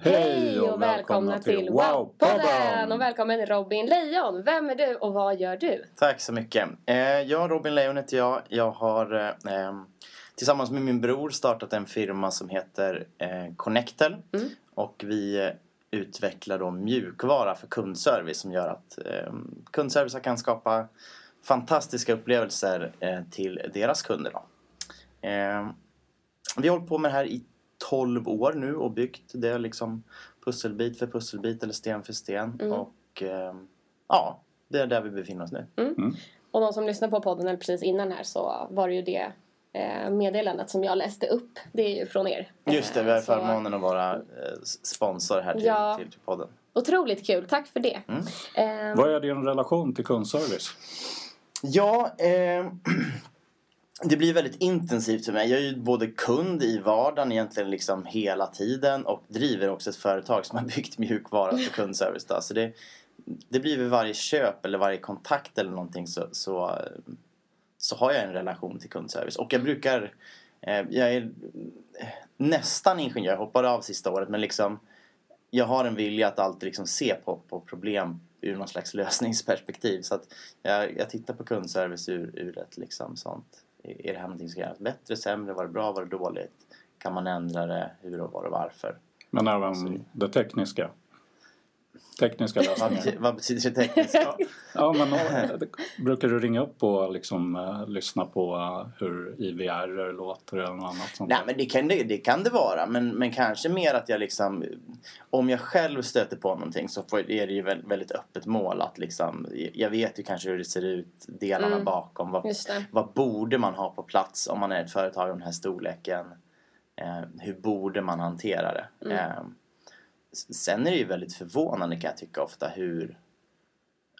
Hej och välkomna till Wow-podden! Och välkommen Robin Lejon. Vem är du och vad gör du? Tack så mycket. Eh, jag, Robin Lejon heter jag. Jag har eh, tillsammans med min bror startat en firma som heter eh, Connectel. Mm. Och vi utvecklar då mjukvara för kundservice som gör att kundservice kan skapa fantastiska upplevelser till deras kunder. Då. Vi har hållit på med det här i 12 år nu och byggt det liksom pusselbit för pusselbit eller sten för sten. Mm. Och eh, ja, det är där vi befinner oss nu. Och de som lyssnar på podden eller precis innan här så var det ju det eh, meddelandet som jag läste upp. Det är ju från er. Just det, vi har Eh, så förmånen att vara eh, sponsor här till, Ja. till, till podden. Otroligt kul, tack för det. Mm. Eh, Vad är din relation till kundservice? Ja, eh, det blir väldigt intensivt för mig. Jag är ju både kund i vardagen egentligen liksom hela tiden och driver också ett företag som har byggt mjukvara för kundservice. Då. Så det, det blir vid varje köp eller varje kontakt eller någonting så, så, så har jag en relation till kundservice. Och jag brukar, eh, jag är nästan ingenjör, jag hoppade av sista året men liksom jag har en vilja att alltid liksom se på, på problem ur någon slags lösningsperspektiv. Så att jag, jag tittar på kundservice ur, ur ett liksom sånt. Är det här någonting som ska göras bättre, sämre, var det bra, var det dåligt? Kan man ändra det? Hur och var och varför? Men även det tekniska. Tekniska Vad, lösningar. vad betyder det tekniskt? Ja, men och, brukar du ringa upp och liksom, eh, lyssna på eh, hur IVR låter eller något annat sånt? Nej där? men det kan det, det kan det vara men, men kanske mer att jag liksom Om jag själv stöter på någonting så får, är det ju väldigt, väldigt öppet mål att liksom Jag vet ju kanske hur det ser ut Delarna Mm. bakom vad, vad borde man ha på plats om man är ett företag av den här storleken eh, Hur borde man hantera det Mm. Sen är det ju väldigt förvånande kan jag tycka ofta hur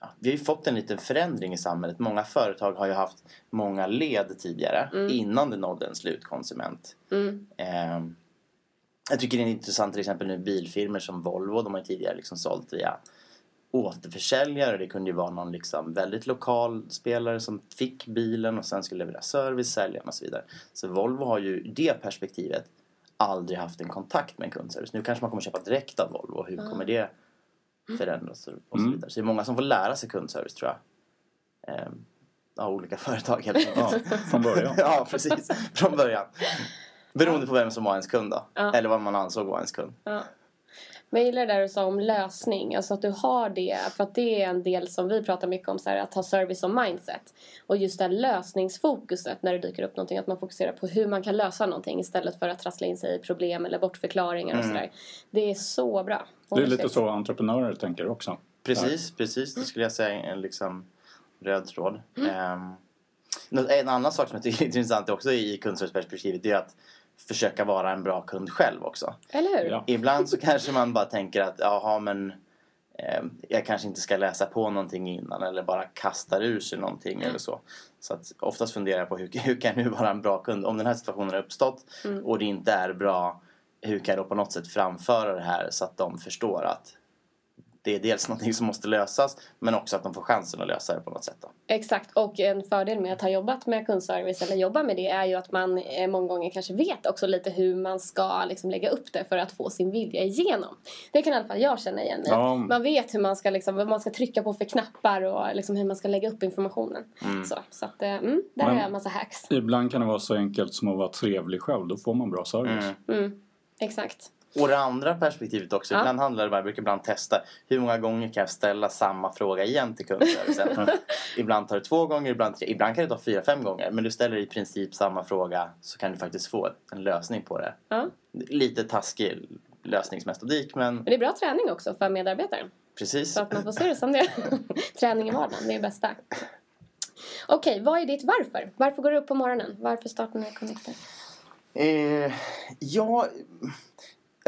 ja, vi har ju fått en liten förändring i samhället. Många företag har ju haft många led tidigare innan det nådde en slutkonsument. Mm. Eh, jag tycker det är intressant till exempel nu bilfirmor som Volvo. De har ju tidigare liksom sålt via återförsäljare. Det kunde ju vara någon liksom väldigt lokal spelare som fick bilen och sen skulle leverera service, sälja och så vidare. Så Volvo har ju det perspektivet aldrig haft en kontakt med en kundservice. Nu kanske man kommer köpa direkt av Volvo. Hur kommer det förändras och så Mm. vidare. Så det är många som får lära sig kundservice tror jag. Eh, av olika företag helt enkelt. Ja, från början. ja, precis. Från början. Beroende på vem som var ens kund då. Ja. Eller vad man ansåg var ens kund. Ja. Men jag gillar det där du sa om lösning. Alltså att du har det. För att det är en del som vi pratar mycket om. Så här, att ha service som mindset. Och just det här lösningsfokuset när det dyker upp någonting. Att man fokuserar på hur man kan lösa någonting. Istället för att trassla in sig i problem eller bortförklaringar och Mm. sådär. Det är så bra. Det är lite så entreprenörer tänker också. Precis, precis. Det skulle jag säga är en liksom röd tråd. Mm. Nå- en annan sak som jag tycker är intressant också i kundserviceperspektivet är att försöka vara en bra kund själv också. Eller hur? Ja. Ibland så kanske man bara tänker att jaha men eh, jag kanske inte ska läsa på någonting innan eller bara kastar ur sig någonting eller så. Så att oftast funderar jag på hur, hur kan nu vara en bra kund? Om den här situationen har uppstått och det inte är bra hur kan jag då på något sätt framföra det här så att de förstår att det är dels någonting som måste lösas men också att de får chansen att lösa det på något sätt. Då. Exakt, och en fördel med att ha jobbat med kundservice eller jobba med det är ju att man eh, många gånger kanske vet också lite hur man ska liksom lägga upp det för att få sin vilja igenom. Det kan i alla fall jag känna igen i. Ja. Man vet hur man ska, liksom, vad man ska trycka på för knappar och liksom hur man ska lägga upp informationen. Så, så att, eh, mm, där Men- har jag en massa hacks. Ibland kan det vara så enkelt som att vara trevlig själv. Då får man bra service. Mm, exakt. Och det andra perspektivet också, Ja. ibland handlar det bara, jag brukar ibland testa hur många gånger kan jag ställa samma fråga igen till kundservicen. ibland tar det två gånger, ibland tre, ibland kan det ta fyra, fem gånger. Men du ställer i princip samma fråga så kan du faktiskt få en lösning på det. Ja. Lite taskig lösningsmetodik men Men det är bra träning också för medarbetare. precis. Så att man får se det som det. Träning i vardagen, det är det bästa. Okej, vad är ditt varför? Varför går du upp på morgonen? Varför startar ni Connector? Eh, ja,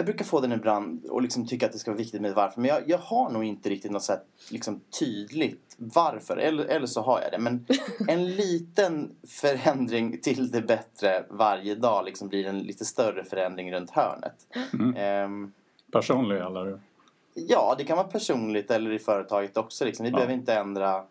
jag brukar få den ibland och liksom tycka att det ska vara viktigt med varför. Men jag, jag har nog inte riktigt något så här, liksom, tydligt varför. Eller, eller så har jag det. Men en liten förändring till det bättre varje dag liksom blir en lite större förändring runt hörnet. Ehm, Personlig eller? Ja, det kan vara personligt eller i företaget också. Liksom. Vi Ja. behöver inte ändra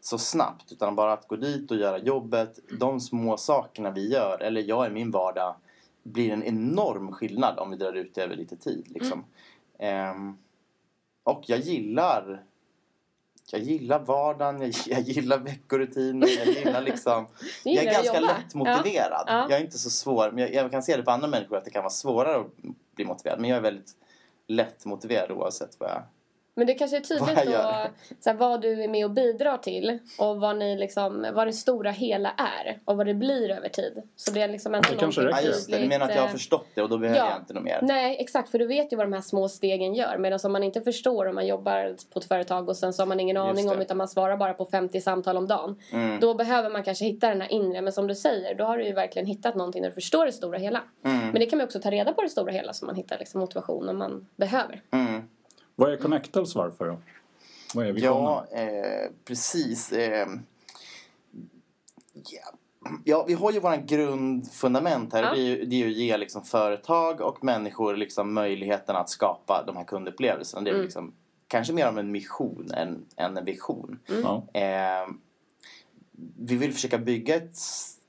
så snabbt utan bara att gå dit och göra jobbet. De små sakerna vi gör, eller jag i min vardag, blir en enorm skillnad om vi drar ut det över lite tid. Liksom. Ehm, och jag gillar jag gillar vardagen, jag, jag gillar veckorutiner, jag gillar liksom... Jag är ganska jobba. lätt motiverad. Ja. Jag är inte så svår, men jag, jag kan se det på andra människor att det kan vara svårare att bli motiverad. Men jag är väldigt lätt motiverad oavsett vad jag... Men det kanske är tydligt Vad då så här, vad du är med och bidrar till och vad, ni liksom, vad det stora hela är och vad det blir över tid. Så det är liksom ändå Det kanske räcker. Ja, just det. Du menar att jag har eh, förstått det och då behöver ja. jag inte något mer? Nej, exakt. För du vet ju vad de här små stegen gör. Medan om man inte förstår om man jobbar på ett företag och sen så har man ingen aning om utan man svarar bara på 50 samtal om dagen. Mm. Då behöver man kanske hitta den här inre. Men som du säger, då har du ju verkligen hittat någonting där du förstår det stora hela. Mm. Men det kan man också ta reda på det stora hela så man hittar liksom motivation om man behöver. Mm. Vad är Connectals varför då? Vad är visionen? Ja, eh, precis. Eh, ja. ja, vi har ju våran grundfundament här. Ja. Det, är ju, det är ju att ge liksom, företag och människor liksom, möjligheten att skapa de här kundupplevelserna. Det är Mm. liksom, kanske mer om en mission än, än en vision. Ja. Eh, vi vill försöka bygga ett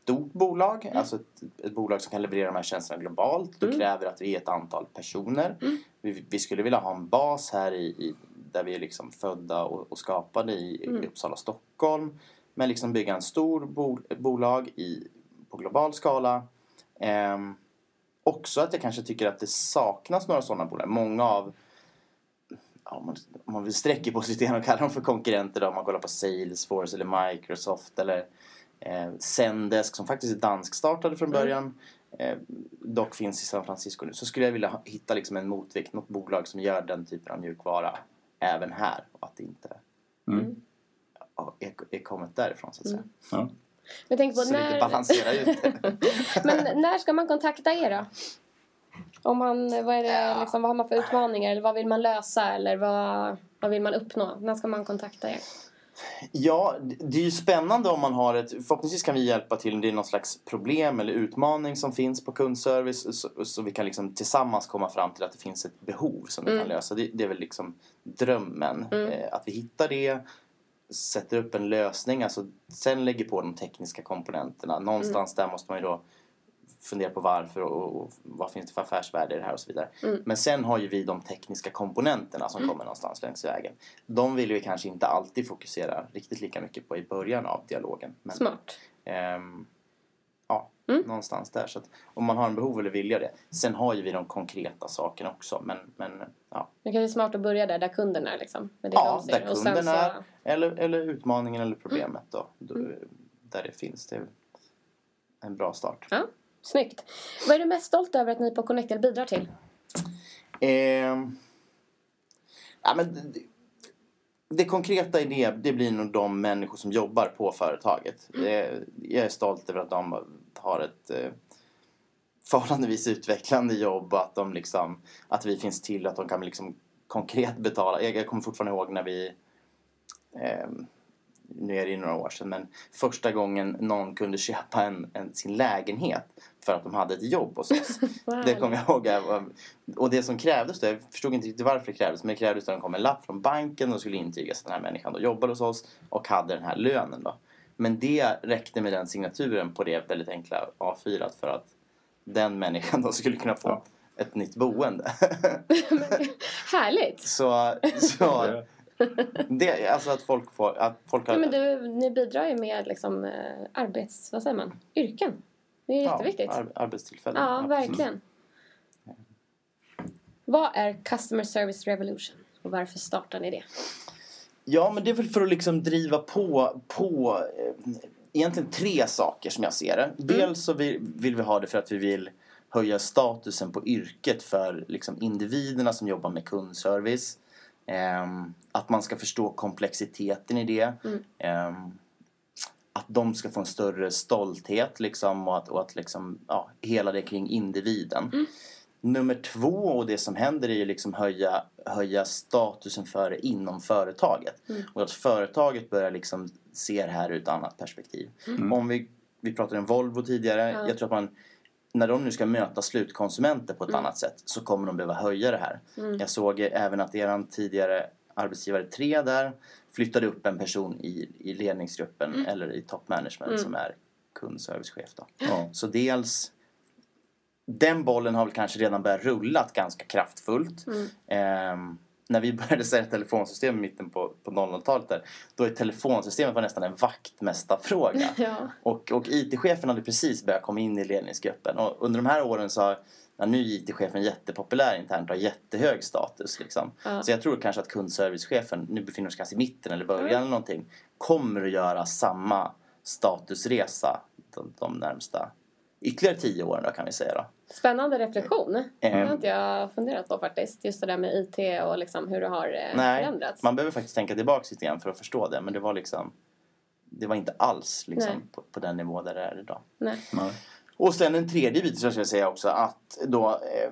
stort bolag, alltså ett, ett bolag som kan leverera de här tjänsterna globalt. Då kräver det att vi är ett antal personer. Vi, vi skulle vilja ha en bas här i, i där vi är liksom födda och, och skapade i, i Uppsala, Stockholm. Men liksom bygga en stor bol, bolag i, på global skala. Ehm, också att jag kanske tycker att det saknas några sådana bolag. Många av om, man, om man vill sträcka på sig lite grann och kalla dem för konkurrenter då, om man kollar på Salesforce eller Microsoft eller eh, Zendesk som faktiskt är danskstartade från början. Eh, dock finns i San Francisco nu. Så skulle jag vilja hitta liksom en motvikt, något bolag som gör den typen av mjukvara även här. Och att det inte Mm. ja, är, är kommit därifrån så att säga. Ja. Jag tänker på Så lite när... balansera ut det. Men när ska man kontakta er då? Om man, vad, är det, liksom, vad har man för utmaningar? Eller vad vill man lösa? Eller vad, vad vill man uppnå? När ska man kontakta er? Ja, det är ju spännande om man har ett... Förhoppningsvis kan vi hjälpa till om det är någon slags problem eller utmaning som finns på kundservice. Så, så vi kan liksom tillsammans komma fram till att det finns ett behov som vi kan lösa. Det, det är väl liksom drömmen. Eh, att vi hittar det, sätter upp en lösning. Alltså, sen lägger på de tekniska komponenterna. Någonstans där måste man ju då fundera på varför och, och vad finns det för affärsvärde i det här och så vidare. Men sen har ju vi de tekniska komponenterna som kommer någonstans längs vägen. De vill vi kanske inte alltid fokusera riktigt lika mycket på i början av dialogen. Men, Smart. ehm, ja, någonstans där. Så om man har en behov eller vilja det. Sen har ju vi de konkreta sakerna också. Men, men ja, Det kanske är smart att börja där, där kunden är liksom. Med det ja de där kunden så- är. Eller, eller utmaningen eller problemet då. då Där det finns. Det är en bra start. Ja, snyggt. Vad är du mest stolt över att ni på Connectel bidrar till? Ehm, ja, men det, det konkreta i det, det blir nog de människor som jobbar på företaget. Eh, jag är stolt över att de har ett eh, förhållandevis utvecklande jobb och att, de liksom, att vi finns till att de kan liksom konkret betala. Jag, jag kommer fortfarande ihåg när vi ehm, nu är det ju några år sedan, men första gången någon kunde köpa en, en, sin lägenhet för att de hade ett jobb hos oss. Wow. Det kommer jag ihåg. Och det som krävdes då, jag förstod inte riktigt varför det krävdes, men det krävdes att det kom en lapp från banken och skulle intygas att den här människan då jobbade hos oss och hade den här lönen då. Men det räckte med den signaturen på det väldigt enkla A4 för att den människan då skulle kunna få Ja. ett nytt boende. Härligt! så, så det, alltså att folk får, att folk har... Ja, men du, ni bidrar ju med liksom, eh, arbets... Vad säger man? Yrken. Det är jätteviktigt. ar- arbetstillfällen. Ja, verkligen. Vad är Customer Service Revolution? Och varför startar ni det? Ja, men det är väl för att liksom driva på, på eh, egentligen tre saker som jag ser det. Dels så vill, vill vi ha det för att vi vill höja statusen på yrket för liksom individerna som jobbar med kundservice. Ehm, att man ska förstå komplexiteten i det. Ehm, att de ska få en större stolthet liksom och att, och att liksom, ja, hela det kring individen. Nummer två och det som händer är ju liksom höja, höja statusen för det inom företaget. Och att företaget börjar liksom se det här ur ett annat perspektiv. Om vi, vi pratade om Volvo tidigare. Jag tror att man när de nu ska möta slutkonsumenter på ett annat sätt så kommer de behöva höja det här. Jag såg även att eran tidigare arbetsgivare 3 där flyttade upp en person i, i ledningsgruppen eller i top management som är kundservicechef. Då. Ja. Så dels den bollen har väl kanske redan börjat rulla ganska kraftfullt. Ehm, när vi började sälja telefonsystem i mitten på, på 00-talet där, då är telefonsystemet var nästan en vaktmästarfråga. Ja. Och, och IT-chefen hade precis börjat komma in i ledningsgruppen. Och under de här åren så har ja, nu är IT-chefen jättepopulär internt och har jättehög status. Liksom. Ja. Så jag tror kanske att kundservicechefen, nu befinner vi oss kanske i mitten eller början eller någonting, kommer att göra samma statusresa de, de närmsta ytterligare tio åren då kan vi säga då. Spännande reflektion. Det Ehm. har inte jag funderat på faktiskt. Just det där med IT och liksom hur det har eh, Nej, förändrats. man behöver faktiskt tänka tillbaka lite grann för att förstå det. Men det var liksom det var inte alls liksom på, på den nivå där det är idag. Nej. Nej. Och sen en tredje bit så ska jag säga också att då eh,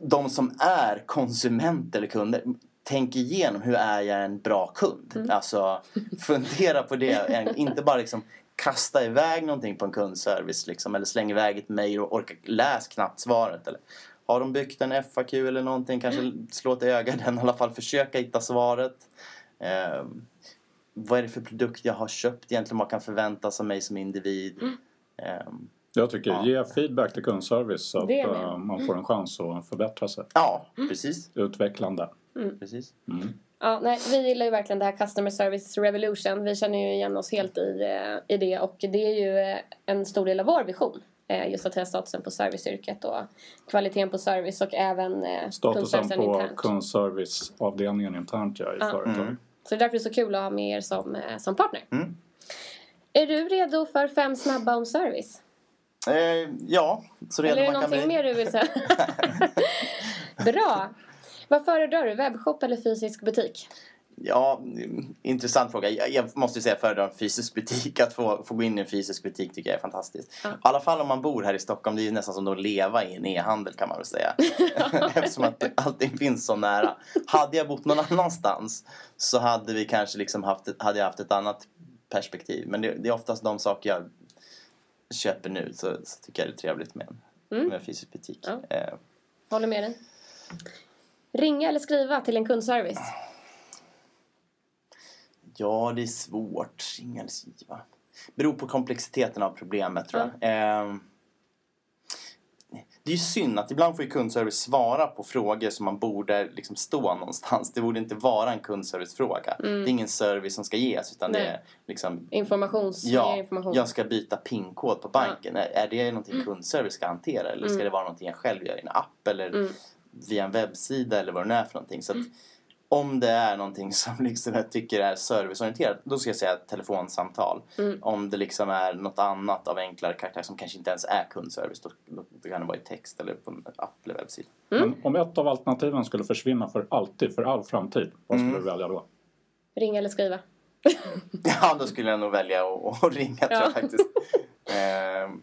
de som är konsumenter eller kunder Tänk igenom hur är jag en bra kund? Alltså fundera på det. Inte bara liksom kasta iväg någonting på en kundservice liksom, eller släng iväg ett mejl och orka läs knappt svaret. Eller, har de byggt en FAQ eller någonting kanske slå ett öga den i alla fall. Försöka hitta svaret. Eh, vad är det för produkt jag har köpt egentligen? Vad kan förväntas av mig som individ? Ehm, Jag tycker Ja. ge feedback till kundservice så att eh, man får en chans att förbättra sig. ja, precis. Utvecklande. precis. Ja, nej, vi gillar ju verkligen det här Customer Service Revolution. Vi känner ju igen oss helt i, eh, i det och det är ju eh, en stor del av vår vision. Eh, Just att höja statusen på serviceyrket och kvaliteten på service och även Statusen på internt. kundserviceavdelningen internt ja, i Ja. företag. Så det är därför det är så kul att ha med er som, som partner. Mm. Är du redo för fem snabba om service? Eh, ja, så redo Eller är det man kan någonting bli. mer du vill säga? Bra! Vad föredrar du? Webbshop eller fysisk butik? Ja, mm, intressant fråga. Jag, måste säga föredrar en fysisk butik. Att få, få gå in i en fysisk butik tycker jag är fantastiskt. I alla fall om man bor här i Stockholm. Det är ju nästan som att leva i en e-handel kan man väl säga. Eftersom att allting finns så nära. Hade jag bott någon annanstans så hade vi kanske liksom haft, hade jag haft ett annat perspektiv. Men det, det är oftast de saker jag köper nu så, så tycker jag det är trevligt med en, med en fysisk butik. Mm. Ja. Eh, Håller med dig. Ringa eller skriva till en kundservice? Ja, det är svårt. Ringa eller skriva. Beror på komplexiteten av problemet tror jag. Ehm, det är ju synd att ibland får ju kundservice svara på frågor som man borde liksom stå någonstans. Det borde inte vara en kundservicefråga. Det är ingen service som ska ges utan det Mm. Nej. är liksom Informations... Ja, information. jag ska byta PIN-kod på banken. Är, är det någonting Mm. kundservice ska hantera eller ska det vara någonting jag själv gör i en app eller Mm. Via en webbsida eller vad det nu är för någonting. Så att om det är någonting som liksom jag tycker är serviceorienterat då ska jag säga telefonsamtal. Mm. Om det liksom är något annat av enklare karaktär som kanske inte ens är kundservice då, då, då kan det vara i text eller på en app eller webbsida. Mm. Men om ett av alternativen skulle försvinna för alltid, för all framtid, vad skulle Mm. du välja då? Ringa eller skriva? Ja, då skulle jag nog välja att, att ringa tror Ja. jag faktiskt. Ehm,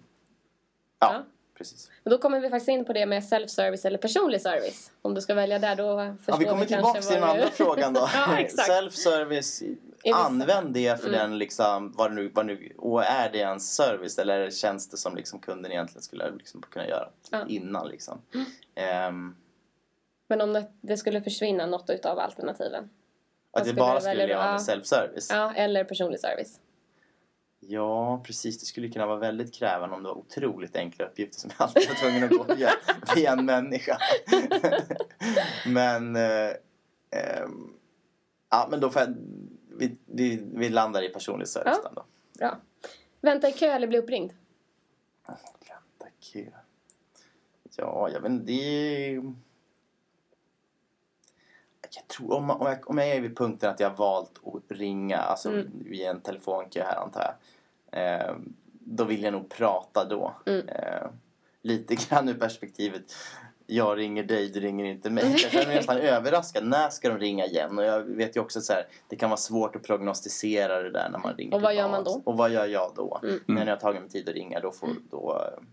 ja, Ja. Precis. Och då kommer vi faktiskt in på det med self-service eller personlig service. Om du ska välja där då förstår Ja, vi kommer tillbaka till den vad du- andra frågan då. ja. Self-service använd det för den liksom, vad nu, vad nu, och är det en service eller är det tjänster som liksom kunden egentligen skulle liksom kunna göra Ja. innan liksom. Ehm, Men om det, det skulle försvinna något utav alternativen? att det bara skulle göra med self-service. Ja, eller personlig service. Ja, precis. Det skulle kunna vara väldigt krävande om det var otroligt enkla uppgifter som jag alltid var tvungen att gå via, via en människa. men, eh, ehm, ja, men då får jag, vi, vi, vi landar i personlig service Ja. då. Bra. Vänta i kö eller bli uppringd? Vänta, kö. Ja, jag vet inte. Det. Jag tror, om, om, jag, om jag är vid punkten att jag har valt att ringa, alltså via en telefonkö här antar jag. Eh, då vill jag nog prata då. Eh, lite grann ur perspektivet jag ringer dig, du ringer inte mig. Jag känner mig nästan överraskad. När ska de ringa igen? Och jag vet ju också så här, det kan vara svårt att prognostisera det där när man ringer Och vad gör man då? Och vad gör jag då? När jag har tagit mig tid att ringa då får då... eh,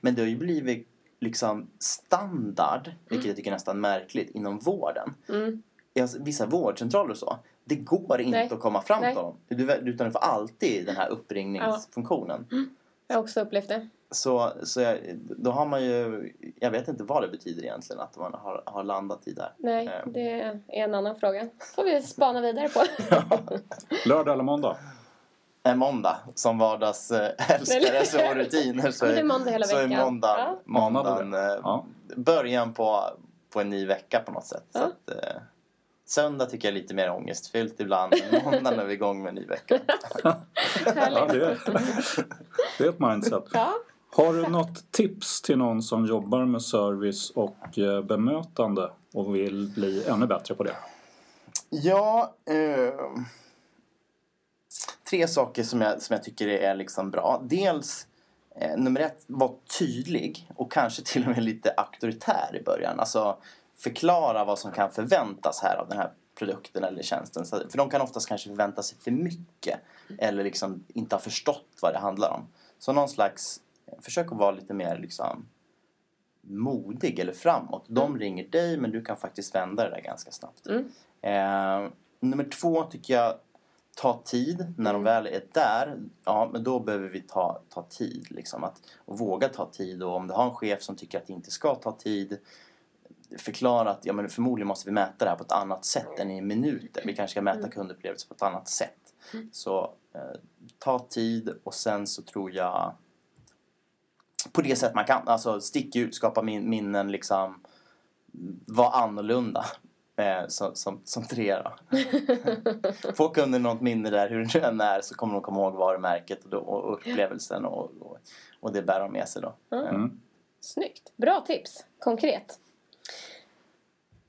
Men det har ju blivit liksom standard, vilket jag tycker är nästan märkligt, inom vården. Mm. Alltså, vissa vårdcentraler och så, det går inte Nej. att komma fram Nej. till dem. Du, utan du får alltid den här uppringningsfunktionen. Jag har också upplevt det. Så, så jag, då har man ju, jag vet inte vad det betyder egentligen att man har, har landat i där. Nej, Eh, det är en annan fråga. får vi spana vidare på. Lördag eller måndag? En måndag som vardagsälskare så och rutiner så Men det är måndag hela så är måndagen, Ja. måndagen Måndag, eh, ja. början på, på en ny vecka på något sätt. Så Ja. att, eh, söndag tycker jag är lite mer ångestfyllt ibland men måndagen är vi igång med en ny vecka. Ja, det, är, det är ett mindset. Ja. Har du något tips till någon som jobbar med service och eh, bemötande och vill bli ännu bättre på det? Ja, eh, tre saker som jag, som jag tycker är liksom bra. Dels eh, nummer ett, var tydlig och kanske till och med lite auktoritär i början. Alltså förklara vad som kan förväntas här av den här produkten eller tjänsten. Så, för de kan oftast kanske förvänta sig för mycket eller liksom inte ha förstått vad det handlar om. Så någon slags, försök att vara lite mer liksom modig eller framåt. De ringer dig men du kan faktiskt vända det där ganska snabbt. Eh, nummer två tycker jag, ta tid. När de väl är där, ja men då behöver vi ta, ta tid. Liksom, att, och våga ta tid. Och om du har en chef som tycker att det inte ska ta tid, förklara att ja, men förmodligen måste vi mäta det här på ett annat sätt än i minuter. Vi kanske ska mäta kundupplevelser på ett annat sätt. Så eh, ta tid och sen så tror jag på det sätt man kan. Alltså stick ut, skapa min, minnen liksom. Var annorlunda. Eh, som, som, som tre då. Får kunden något minne där hur det än är så kommer de komma ihåg varumärket och, då, och upplevelsen och, och, och det bär de med sig då. Eh, Snyggt. Bra tips. Konkret.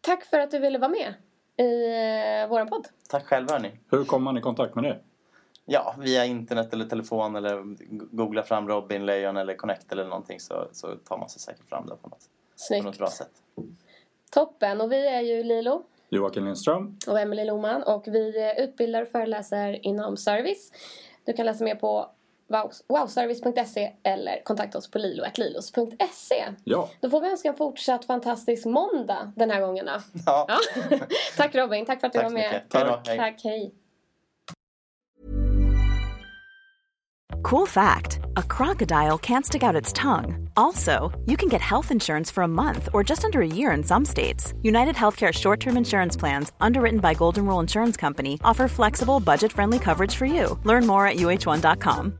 Tack för att du ville vara med i eh, våran podd. Tack själva hörni. Hur kommer man i kontakt med dig? Ja, via internet eller telefon eller googla fram Robin Lejon eller Connect eller någonting så, så tar man sig säkert fram det på något, på något bra sätt. Toppen. Och vi är ju Lilo Joakim Lindström. och Emelie Loman och vi eh, utbildar och föreläser inom service. Du kan läsa mer på wowservice.se eller kontakta oss på lilo.lilos.se. Ja, Då får vi önska en fortsatt fantastisk måndag den här gången då. Ja, Ja. Tack Robin, tack för att du tack var med. Hej då, hej. Tack, hej. Cool fact a crocodile can't stick out its tongue. Also, you can get health insurance for a month or just under a year in some states. United Healthcare short term insurance plans, underwritten by Golden Rule Insurance Company, offer flexible, budget friendly coverage for you. Learn more at uh1.com.